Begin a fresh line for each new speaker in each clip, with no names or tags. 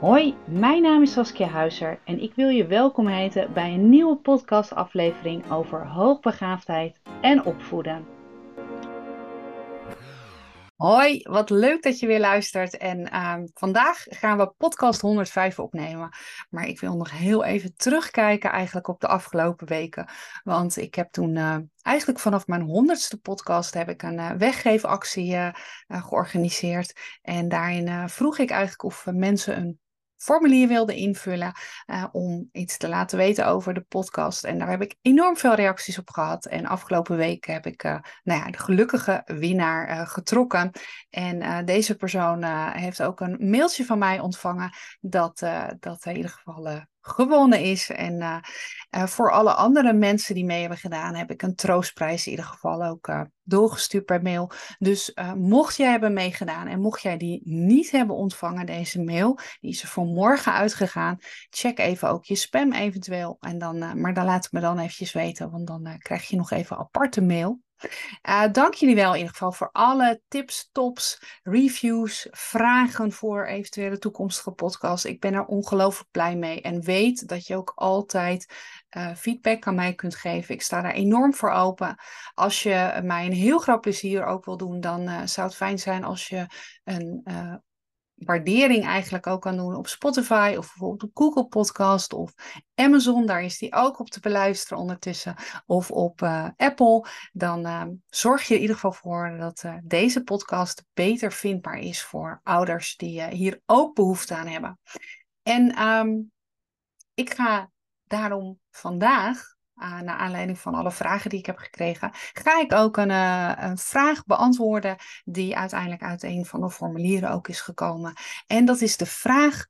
Hoi, mijn naam is Saskia Huizer en ik wil je welkom heten bij een nieuwe podcastaflevering over hoogbegaafdheid en opvoeden. Hoi, wat leuk dat je weer luistert. En uh, vandaag gaan we podcast 105 opnemen. Maar ik wil nog heel even terugkijken eigenlijk op de afgelopen weken. Want ik heb toen uh, eigenlijk vanaf mijn honderdste podcast heb ik een uh, weggeefactie georganiseerd. En daarin vroeg ik eigenlijk of mensen een formulier wilde invullen uh, om iets te laten weten over de podcast. En daar heb ik enorm veel reacties op gehad. En afgelopen week heb ik uh, nou ja, de gelukkige winnaar uh, getrokken. En deze persoon heeft ook een mailtje van mij ontvangen dat, dat in ieder geval gewonnen is. En uh, uh, voor alle andere mensen die mee hebben gedaan, heb ik een troostprijs in ieder geval ook uh, doorgestuurd per mail. Dus mocht jij hebben meegedaan en mocht jij die niet hebben ontvangen, deze mail, die is er voor morgen uitgegaan. Check even ook je spam eventueel. En dan, maar dan laat het me dan eventjes weten, want dan krijg je nog even aparte mail. Uh, dank jullie wel in ieder geval voor alle tips, tops, reviews, vragen voor eventuele toekomstige podcasts. Ik ben er ongelooflijk blij mee en weet dat je ook altijd uh, feedback aan mij kunt geven. Ik sta daar enorm voor open. Als je mij een heel groot plezier ook wil doen, dan uh, zou het fijn zijn als je een waardering eigenlijk ook kan doen op Spotify of bijvoorbeeld op Google Podcast of Amazon. Daar is die ook op te beluisteren ondertussen. Of op uh, Apple. Dan uh, zorg je in ieder geval voor dat uh, deze podcast beter vindbaar is voor ouders die hier ook behoefte aan hebben. En um, ik ga daarom vandaag uh, naar aanleiding van alle vragen die ik heb gekregen, ga ik ook een, uh, een, vraag beantwoorden die uiteindelijk uit een van de formulieren ook is gekomen. En dat is de vraag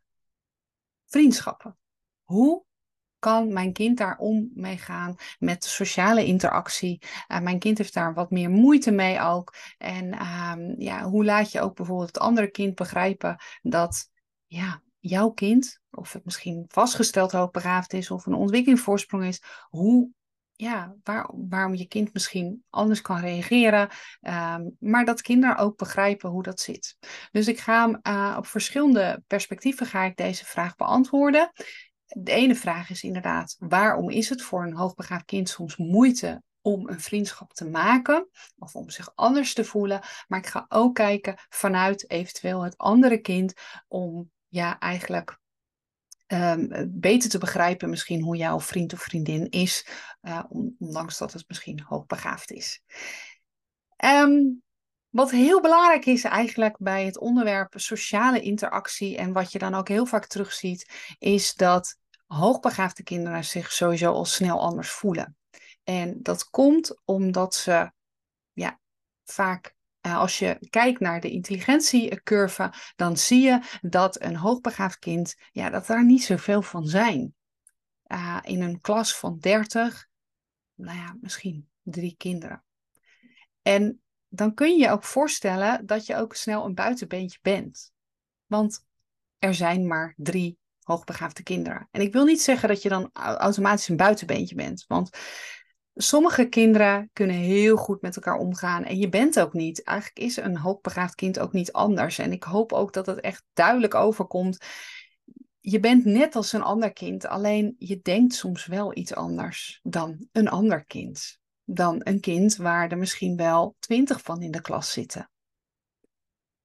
vriendschappen. Hoe kan mijn kind daar om mee gaan met sociale interactie? Uh, mijn kind heeft daar wat meer moeite mee ook. En ehm, ja, hoe laat je ook bijvoorbeeld het andere kind begrijpen dat ja, jouw kind, of het misschien vastgesteld hoogbegaafd is of een ontwikkelingsvoorsprong is, hoe, ja, waar, waarom je kind misschien anders kan reageren, um, maar dat kinderen ook begrijpen hoe dat zit. Dus ik ga uh, op verschillende perspectieven ga ik deze vraag beantwoorden. De ene vraag is inderdaad, waarom is het voor een hoogbegaafd kind soms moeite om een vriendschap te maken of om zich anders te voelen. Maar ik ga ook kijken vanuit eventueel het andere kind om ja, eigenlijk um, beter te begrijpen misschien hoe jouw vriend of vriendin is, uh, ondanks dat het misschien hoogbegaafd is. Um, wat heel belangrijk is eigenlijk bij het onderwerp sociale interactie en wat je dan ook heel vaak terugziet, is dat hoogbegaafde kinderen zich sowieso al snel anders voelen. En dat komt omdat ze ja, vaak als je kijkt naar de intelligentiecurve, dan zie je dat een hoogbegaafd kind, ja, dat daar niet zoveel van zijn. Uh, in een klas van 30, nou ja, misschien drie kinderen. En dan kun je je ook voorstellen dat je ook snel een buitenbeentje bent. Want er zijn maar drie hoogbegaafde kinderen. En ik wil niet zeggen dat je dan automatisch een buitenbeentje bent. Want Sommige kinderen kunnen heel goed met elkaar omgaan en je bent ook niet. Eigenlijk is een hoogbegaafd kind ook niet anders. En ik hoop ook dat het echt duidelijk overkomt. Je bent net als een ander kind, alleen je denkt soms wel iets anders dan een ander kind. Dan een kind waar er misschien wel twintig van in de klas zitten.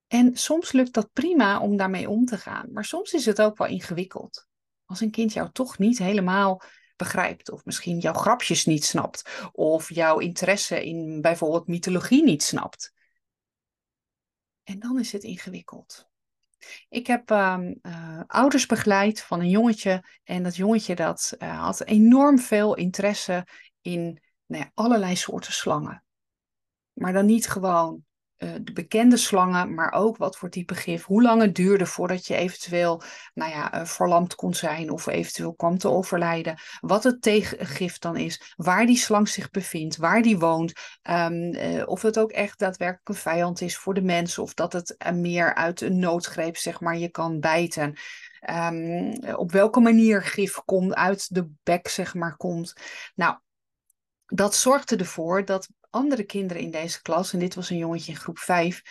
En soms lukt dat prima om daarmee om te gaan, maar soms is het ook wel ingewikkeld. Als een kind jou toch niet helemaal begrijpt. Of misschien jouw grapjes niet snapt. Of jouw interesse in bijvoorbeeld mythologie niet snapt. En dan is het ingewikkeld. Ik heb uh, uh, ouders begeleid van een jongetje. En dat jongetje dat, uh, had enorm veel interesse in nou ja, allerlei soorten slangen. Maar dan niet gewoon uh, de bekende slangen, maar ook wat voor type gif. Hoe lang het duurde voordat je eventueel nou ja, uh, verlamd kon zijn of eventueel kwam te overlijden. Wat het tegengif dan is, waar die slang zich bevindt, waar die woont. Um, uh, of het ook echt daadwerkelijk een vijand is voor de mensen of dat het meer uit een noodgreep zeg maar je kan bijten. Um, op welke manier gif komt uit de bek zeg maar komt. Nou, dat zorgde ervoor dat andere kinderen in deze klas, en dit was een jongetje in groep 5,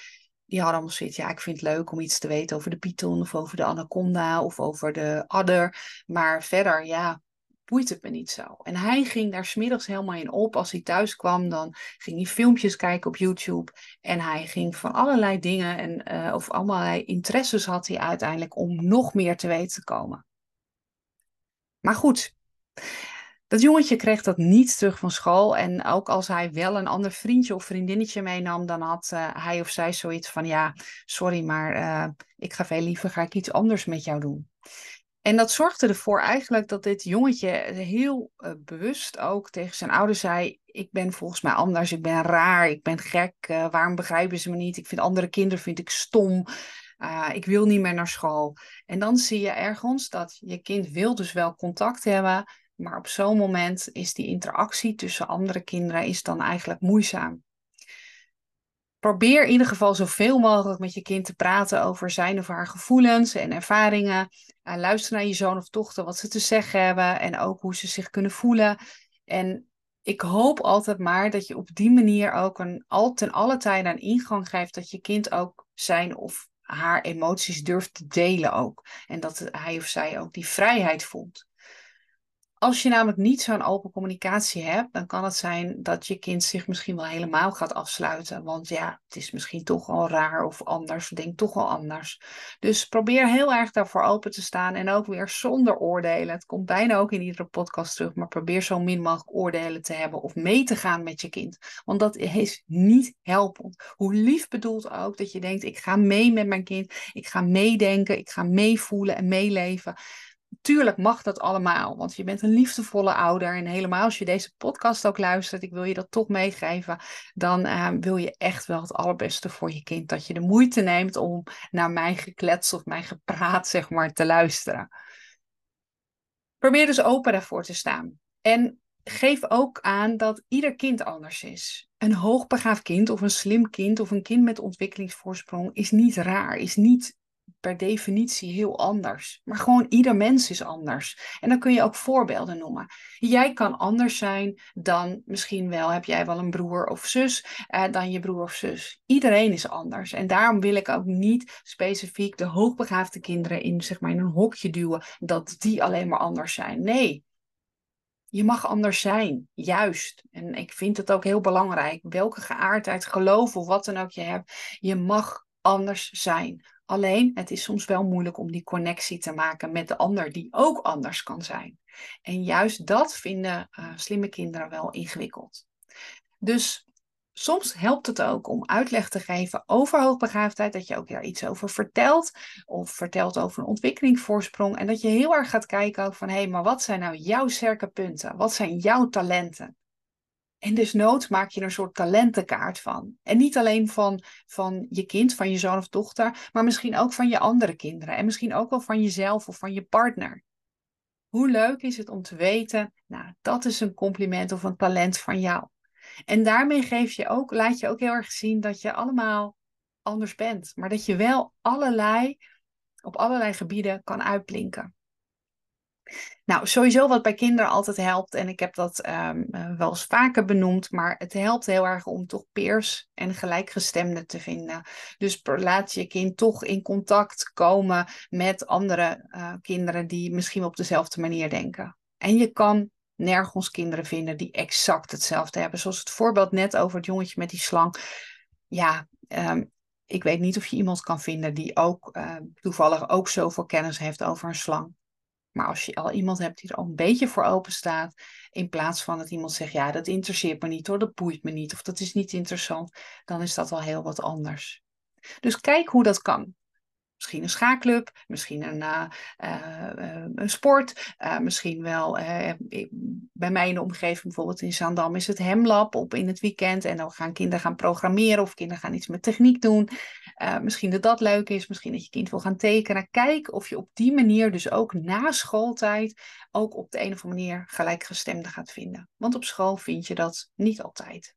die hadden allemaal zoiets, ja, ik vind het leuk om iets te weten over de python of over de anaconda of over de adder. Maar verder, ja, boeit het me niet zo. En hij ging daar smiddags helemaal in op. Als hij thuis kwam, dan ging hij filmpjes kijken op YouTube. En hij ging van allerlei dingen en uh, of allerlei interesses had hij uiteindelijk om nog meer te weten te komen. Maar goed, dat jongetje kreeg dat niet terug van school. En ook als hij wel een ander vriendje of vriendinnetje meenam, dan had uh, hij of zij zoiets van: Ja, sorry, maar uh, ik ga veel liever ga ik iets anders met jou doen. En dat zorgde ervoor eigenlijk dat dit jongetje heel uh, bewust ook tegen zijn ouders zei: Ik ben volgens mij anders, ik ben raar, ik ben gek, waarom begrijpen ze me niet? Ik vind andere kinderen vind ik stom. Uh, ik wil niet meer naar school. En dan zie je ergens dat je kind wil dus wel contact hebben, maar op zo'n moment is die interactie tussen andere kinderen is dan eigenlijk moeizaam. Probeer in ieder geval zoveel mogelijk met je kind te praten over zijn of haar gevoelens en ervaringen. Uh, luister naar je zoon of dochter wat ze te zeggen hebben en ook hoe ze zich kunnen voelen. En ik hoop altijd maar dat je op die manier ook een, al ten alle tijde een ingang geeft dat je kind ook zijn of haar emoties durft te delen ook. En dat hij of zij ook die vrijheid voelt. Als je namelijk niet zo'n open communicatie hebt, dan kan het zijn dat je kind zich misschien wel helemaal gaat afsluiten. Want ja, het is misschien toch wel raar of anders, denkt toch wel anders. Dus probeer heel erg daarvoor open te staan en ook weer zonder oordelen. Het komt bijna ook in iedere podcast terug, maar probeer zo min mogelijk oordelen te hebben of mee te gaan met je kind. Want dat is niet helpend. Hoe lief bedoeld ook dat je denkt, ik ga mee met mijn kind, ik ga meedenken, ik ga meevoelen en meeleven. Tuurlijk mag dat allemaal, want je bent een liefdevolle ouder. En helemaal als je deze podcast ook luistert, ik wil je dat toch meegeven, dan uh, wil je echt wel het allerbeste voor je kind. Dat je de moeite neemt om naar mijn geklets of mijn gepraat, zeg maar, te luisteren. Probeer dus open daarvoor te staan. En geef ook aan dat ieder kind anders is. Een hoogbegaafd kind of een slim kind of een kind met ontwikkelingsvoorsprong is niet raar, is niet per definitie heel anders. Maar gewoon ieder mens is anders. En dan kun je ook voorbeelden noemen. Jij kan anders zijn dan misschien wel, heb jij wel een broer of zus, eh, dan je broer of zus. Iedereen is anders. En daarom wil ik ook niet specifiek de hoogbegaafde kinderen in, zeg maar, in een hokje duwen, dat die alleen maar anders zijn. Nee. Je mag anders zijn, juist. En ik vind het ook heel belangrijk. Welke geaardheid, geloof of wat dan ook je hebt, je mag anders zijn. Alleen, het is soms wel moeilijk om die connectie te maken met de ander die ook anders kan zijn. En juist dat vinden uh, slimme kinderen wel ingewikkeld. Dus soms helpt het ook om uitleg te geven over hoogbegaafdheid, dat je ook daar iets over vertelt, of vertelt over een ontwikkelingsvoorsprong, en dat je heel erg gaat kijken ook van, hé, hey, maar wat zijn nou jouw sterke punten? Wat zijn jouw talenten? En dus maak je er een soort talentenkaart van. En niet alleen van, van je kind, van je zoon of dochter, maar misschien ook van je andere kinderen. En misschien ook wel van jezelf of van je partner. Hoe leuk is het om te weten, nou, dat is een compliment of een talent van jou. En daarmee geef je ook, laat je ook heel erg zien dat je allemaal anders bent. Maar dat je wel allerlei, op allerlei gebieden kan uitblinken. Nou, sowieso wat bij kinderen altijd helpt, en ik heb dat um, wel eens vaker benoemd, maar het helpt heel erg om toch peers en gelijkgestemden te vinden. Dus laat je kind toch in contact komen met andere uh, kinderen die misschien op dezelfde manier denken. En je kan nergens kinderen vinden die exact hetzelfde hebben. Zoals het voorbeeld net over het jongetje met die slang. Ja, um, ik weet niet of je iemand kan vinden die ook uh, toevallig ook zoveel kennis heeft over een slang. Maar als je al iemand hebt die er al een beetje voor open staat, in plaats van dat iemand zegt, ja, dat interesseert me niet hoor, dat boeit me niet of dat is niet interessant, dan is dat al heel wat anders. Dus kijk hoe dat kan. Misschien een schaakclub, misschien een, uh, uh, een sport, uh, misschien wel bij mij in de omgeving, bijvoorbeeld in Zandam, is het Hemlab op in het weekend. En dan gaan kinderen gaan programmeren of kinderen gaan iets met techniek doen. misschien dat dat leuk is, misschien dat je kind wil gaan tekenen. Kijk of je op die manier dus ook na schooltijd ook op de een of andere manier gelijkgestemde gaat vinden. Want op school vind je dat niet altijd.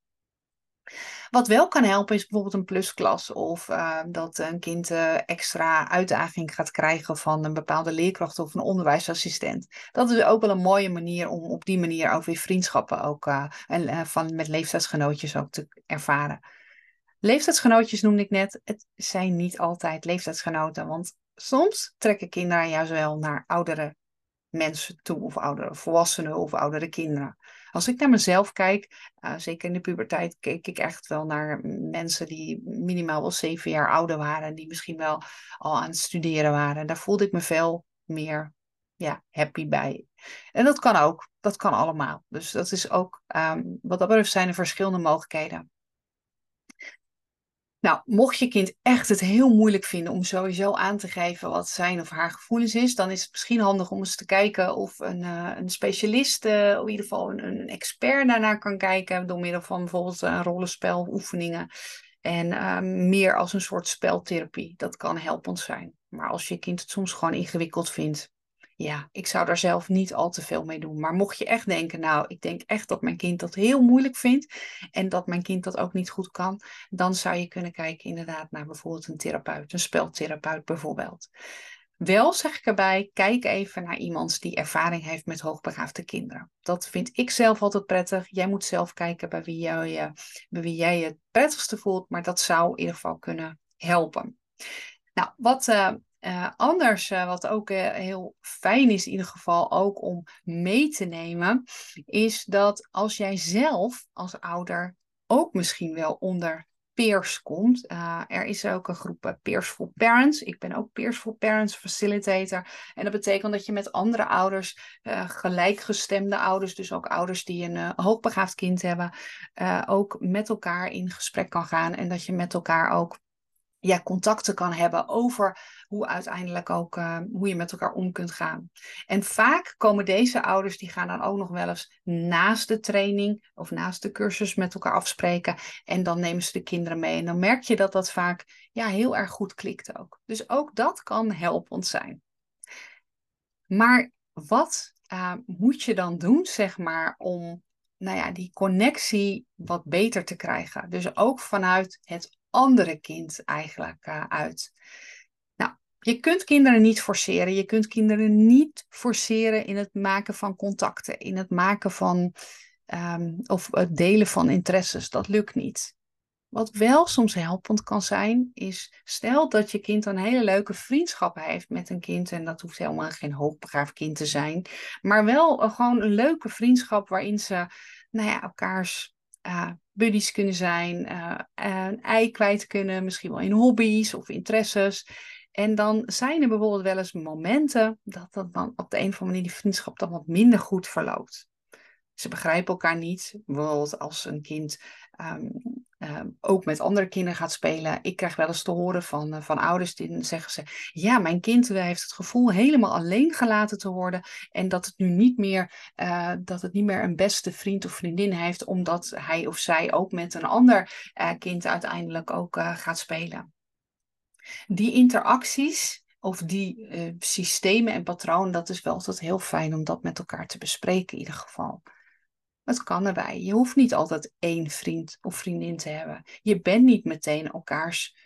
Wat wel kan helpen is bijvoorbeeld een plusklas of uh, dat een kind uh, extra uitdaging gaat krijgen van een bepaalde leerkracht of een onderwijsassistent. Dat is ook wel een mooie manier om op die manier ook weer vriendschappen ook, uh, en, van, met leeftijdsgenootjes ook te ervaren. Leeftijdsgenootjes noemde ik net. Het zijn niet altijd leeftijdsgenoten, want soms trekken kinderen juist wel naar oudere mensen toe, of oudere volwassenen of oudere kinderen. Als ik naar mezelf kijk, uh, zeker in de puberteit, keek ik echt wel naar mensen die minimaal wel zeven jaar ouder waren, die misschien wel al aan het studeren waren. Daar voelde ik me veel meer ja, happy bij. En dat kan ook, dat kan allemaal. Dus dat is ook, um, wat dat betreft zijn er verschillende mogelijkheden. Nou, mocht je kind echt het heel moeilijk vinden om sowieso aan te geven wat zijn of haar gevoelens is, dan is het misschien handig om eens te kijken of een, uh, een specialist, uh, in ieder geval een, een, expert daarnaar kan kijken, door middel van bijvoorbeeld uh, rollenspel, oefeningen. En meer als een soort speltherapie. Dat kan helpend zijn. Maar als je kind het soms gewoon ingewikkeld vindt, ja, ik zou daar zelf niet al te veel mee doen. Maar mocht je echt denken, nou, ik denk echt dat mijn kind dat heel moeilijk vindt en dat mijn kind dat ook niet goed kan, dan zou je kunnen kijken inderdaad naar bijvoorbeeld een therapeut, een speltherapeut bijvoorbeeld. Wel zeg ik erbij, kijk even naar iemand die ervaring heeft met hoogbegaafde kinderen. Dat vind ik zelf altijd prettig. Jij moet zelf kijken bij wie jij, bij wie jij het prettigste voelt, maar dat zou in ieder geval kunnen helpen. Nou, wat uh, uh, anders, uh, wat ook uh, heel fijn is in ieder geval ook om mee te nemen, is dat als jij zelf als ouder ook misschien wel onder peers komt. er is ook een groep Peers for Parents. Ik ben ook Peers for Parents facilitator. En dat betekent dat je met andere ouders, gelijkgestemde ouders, dus ook ouders die een hoogbegaafd kind hebben, ook met elkaar in gesprek kan gaan. En dat je met elkaar ook ja, contacten kan hebben over hoe uiteindelijk ook uh, hoe je met elkaar om kunt gaan. En vaak komen deze ouders, die gaan dan ook nog wel eens naast de training of naast de cursus met elkaar afspreken. En dan nemen ze de kinderen mee. En dan merk je dat dat vaak ja, heel erg goed klikt ook. Dus ook dat kan helpend zijn. Maar wat uh, moet je dan doen, zeg maar, om nou ja, die connectie wat beter te krijgen? Dus ook vanuit het andere kind eigenlijk uh, uit. Nou, je kunt kinderen niet forceren. Je kunt kinderen niet forceren in het maken van contacten, in het maken van um, of het delen van interesses. Dat lukt niet. Wat wel soms helpend kan zijn, is stel dat je kind een hele leuke vriendschap heeft met een kind. En dat hoeft helemaal geen hoogbegaafd kind te zijn. Maar wel gewoon een leuke vriendschap waarin ze nou ja, elkaars buddies kunnen zijn, uh, een ei kwijt kunnen, misschien wel in hobby's of interesses. En dan zijn er bijvoorbeeld wel eens momenten dat dat dan op de een of andere manier die vriendschap dan wat minder goed verloopt. Ze begrijpen elkaar niet. Bijvoorbeeld als een kind um, um, ook met andere kinderen gaat spelen. Ik krijg wel eens te horen van, uh, van ouders die zeggen ze: Ja, mijn kind heeft het gevoel helemaal alleen gelaten te worden. En dat het nu niet meer, uh, dat het niet meer een beste vriend of vriendin heeft, omdat hij of zij ook met een ander uh, kind uiteindelijk ook gaat spelen. Die interacties of die systemen en patronen, dat is wel altijd heel fijn om dat met elkaar te bespreken in ieder geval. Het kan erbij. Je hoeft niet altijd één vriend of vriendin te hebben. Je bent niet meteen elkaars,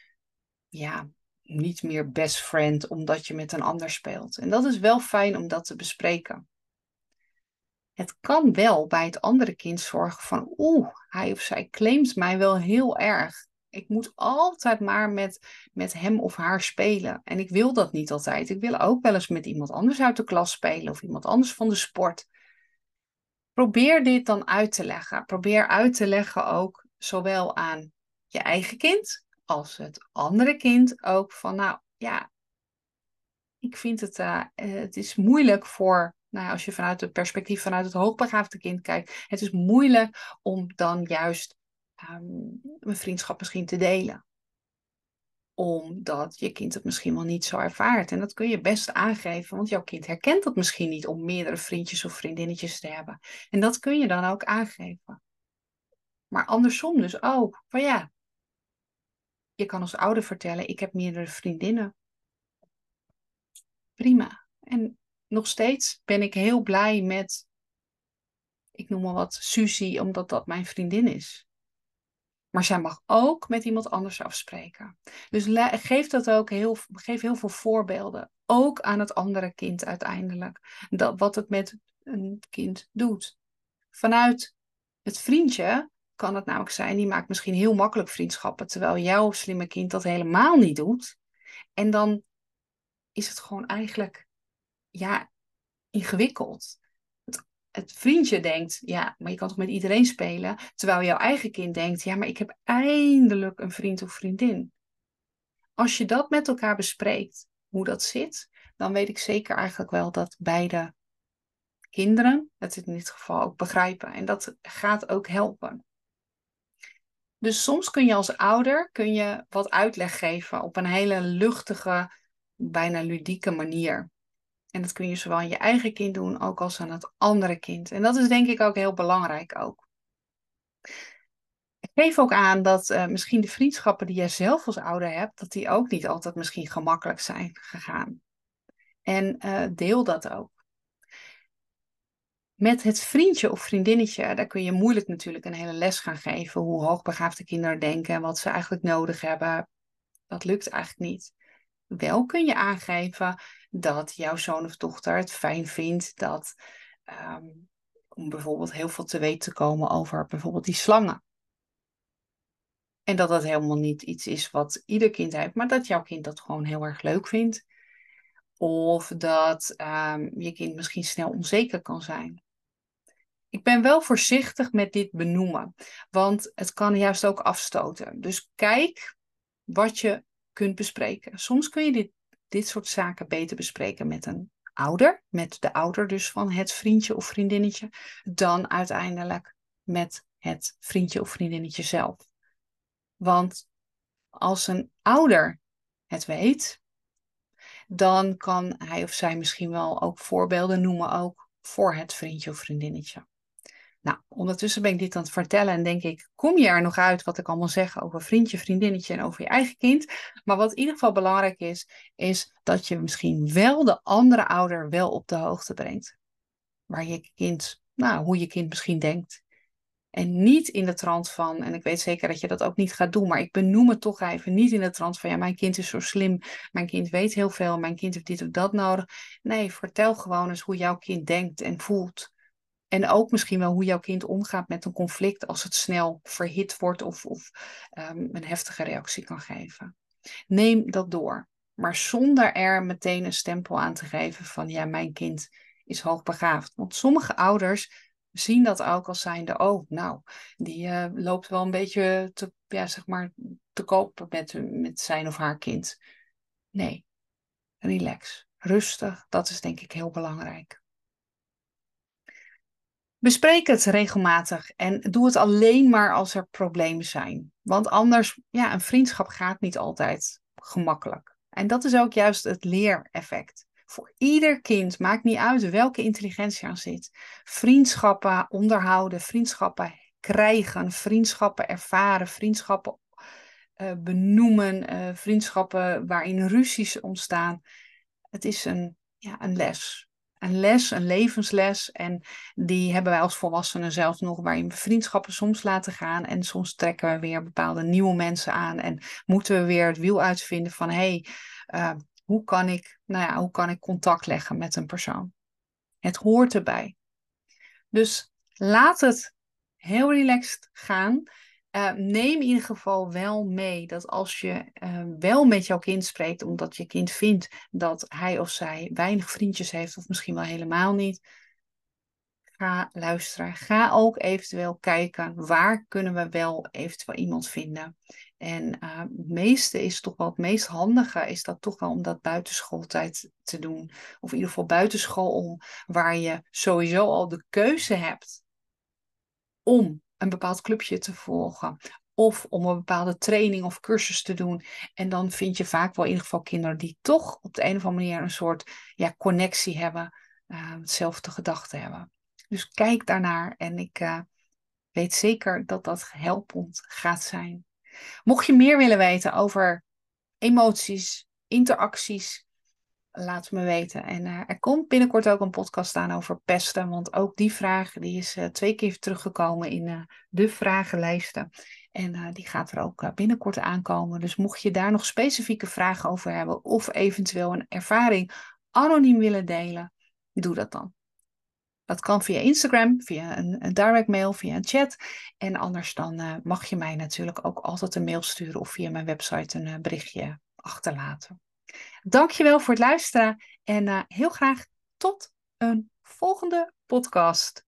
ja, niet meer best friend omdat je met een ander speelt. En dat is wel fijn om dat te bespreken. Het kan wel bij het andere kind zorgen van, oeh, hij of zij claimt mij wel heel erg. Ik moet altijd maar met, met hem of haar spelen. En ik wil dat niet altijd. Ik wil ook wel eens met iemand anders uit de klas spelen of iemand anders van de sport. Probeer dit dan uit te leggen. Probeer uit te leggen ook zowel aan je eigen kind als het andere kind ook van nou ja, ik vind het, uh, het is moeilijk voor, nou als je vanuit het perspectief vanuit het hoogbegaafde kind kijkt, het is moeilijk om dan juist um, een vriendschap misschien te delen omdat je kind het misschien wel niet zo ervaart. En dat kun je best aangeven, want jouw kind herkent dat misschien niet om meerdere vriendjes of vriendinnetjes te hebben. En dat kun je dan ook aangeven. Maar andersom dus ook. Van ja, je kan als ouder vertellen, ik heb meerdere vriendinnen. Prima. En nog steeds ben ik heel blij met, ik noem maar wat, Susie, omdat dat mijn vriendin is. Maar zij mag ook met iemand anders afspreken. Dus geef dat ook heel, geef heel veel voorbeelden. Ook aan het andere kind uiteindelijk. Dat, wat het met een kind doet. Vanuit het vriendje kan het namelijk zijn, die maakt misschien heel makkelijk vriendschappen, terwijl jouw slimme kind dat helemaal niet doet. En dan is het gewoon eigenlijk, ja, ingewikkeld. Het, vriendje denkt, ja, maar je kan toch met iedereen spelen, terwijl jouw eigen kind denkt, ja, maar ik heb eindelijk een vriend of vriendin. Als je dat met elkaar bespreekt, hoe dat zit, dan weet ik zeker eigenlijk wel dat beide kinderen het in dit geval ook begrijpen. En dat gaat ook helpen. Dus soms kun je als ouder kun je wat uitleg geven op een hele luchtige, bijna ludieke manier. En dat kun je zowel aan je eigen kind doen, ook als aan het andere kind. En dat is denk ik ook heel belangrijk ook. Ik geef ook aan dat uh, misschien de vriendschappen die jij zelf als ouder hebt, dat die ook niet altijd misschien gemakkelijk zijn gegaan. En uh, deel dat ook. Met het vriendje of vriendinnetje, daar kun je moeilijk natuurlijk een hele les gaan geven. Hoe hoogbegaafde kinderen denken en wat ze eigenlijk nodig hebben. Dat lukt eigenlijk niet. Wel kun je aangeven dat jouw zoon of dochter het fijn vindt dat, um, om bijvoorbeeld heel veel te weten te komen over bijvoorbeeld die slangen. En dat dat helemaal niet iets is wat ieder kind heeft, maar dat jouw kind dat gewoon heel erg leuk vindt. Of dat um, je kind misschien snel onzeker kan zijn. Ik ben wel voorzichtig met dit benoemen, want het kan juist ook afstoten. Dus kijk wat je kunt bespreken. Soms kun je dit, dit soort zaken beter bespreken met een ouder, met de ouder dus van het vriendje of vriendinnetje, dan uiteindelijk met het vriendje of vriendinnetje zelf. Want als een ouder het weet, dan kan hij of zij misschien wel ook voorbeelden noemen ook voor het vriendje of vriendinnetje. Nou, ondertussen ben ik dit aan het vertellen en denk ik, kom je er nog uit wat ik allemaal zeg over vriendje, vriendinnetje en over je eigen kind? Maar wat in ieder geval belangrijk is, is dat je misschien wel de andere ouder wel op de hoogte brengt. Waar je kind, nou, hoe je kind misschien denkt. En niet in de trant van, en ik weet zeker dat je dat ook niet gaat doen, maar ik benoem het toch even niet in de trant van, ja, mijn kind is zo slim, mijn kind weet heel veel, mijn kind heeft dit of dat nodig. Nee, vertel gewoon eens hoe jouw kind denkt en voelt. En ook misschien wel hoe jouw kind omgaat met een conflict als het snel verhit wordt of, of um, een heftige reactie kan geven. Neem dat door, maar zonder er meteen een stempel aan te geven van ja, mijn kind is hoogbegaafd. Want sommige ouders zien dat ook als zijnde, oh, nou, die uh, loopt wel een beetje te, ja, zeg maar, te koop met, met zijn of haar kind. Nee, relax, rustig, dat is denk ik heel belangrijk. Bespreek het regelmatig en doe het alleen maar als er problemen zijn. Want anders, ja, een vriendschap gaat niet altijd gemakkelijk. En dat is ook juist het leereffect. Voor ieder kind, maakt niet uit welke intelligentie aan zit. Vriendschappen onderhouden, vriendschappen krijgen, vriendschappen ervaren, vriendschappen uh, benoemen, uh, vriendschappen waarin ruzies ontstaan. Het is een, ja, een les een les, een levensles. En die hebben wij als volwassenen zelf nog, waarin we vriendschappen soms laten gaan. En soms trekken we weer bepaalde nieuwe mensen aan. En moeten we weer het wiel uitvinden van hé, hey, uh, hoe, kan ik, nou ja, hoe kan ik contact leggen met een persoon? Het hoort erbij. Dus laat het heel relaxed gaan. Uh, neem in ieder geval wel mee dat als je uh, wel met jouw kind spreekt, omdat je kind vindt dat hij of zij weinig vriendjes heeft, of misschien wel helemaal niet, ga luisteren. Ga ook eventueel kijken waar kunnen we wel eventueel iemand vinden. En uh, het meeste is toch wel het meest handige, is dat toch wel om dat buitenschooltijd te doen. Of in ieder geval buitenschool om, waar je sowieso al de keuze hebt om een bepaald clubje te volgen. Of om een bepaalde training of cursus te doen. En dan vind je vaak wel in ieder geval kinderen die toch op de een of andere manier een soort ja, connectie hebben. Uh, hetzelfde gedachten hebben. Dus kijk daarnaar en ik uh, weet zeker dat dat helpend gaat zijn. Mocht je meer willen weten over emoties, interacties, laat me weten. En eh, er komt binnenkort ook een podcast aan over pesten. Want ook die vraag die is eh, twee keer teruggekomen in eh, de vragenlijsten. En die gaat er ook binnenkort aankomen. Dus mocht je daar nog specifieke vragen over hebben of eventueel een ervaring anoniem willen delen, doe dat dan. Dat kan via Instagram, via een, een direct mail, via een chat. En anders dan mag je mij natuurlijk ook altijd een mail sturen of via mijn website een berichtje achterlaten. Dankjewel voor het luisteren en eh, heel graag tot een volgende podcast.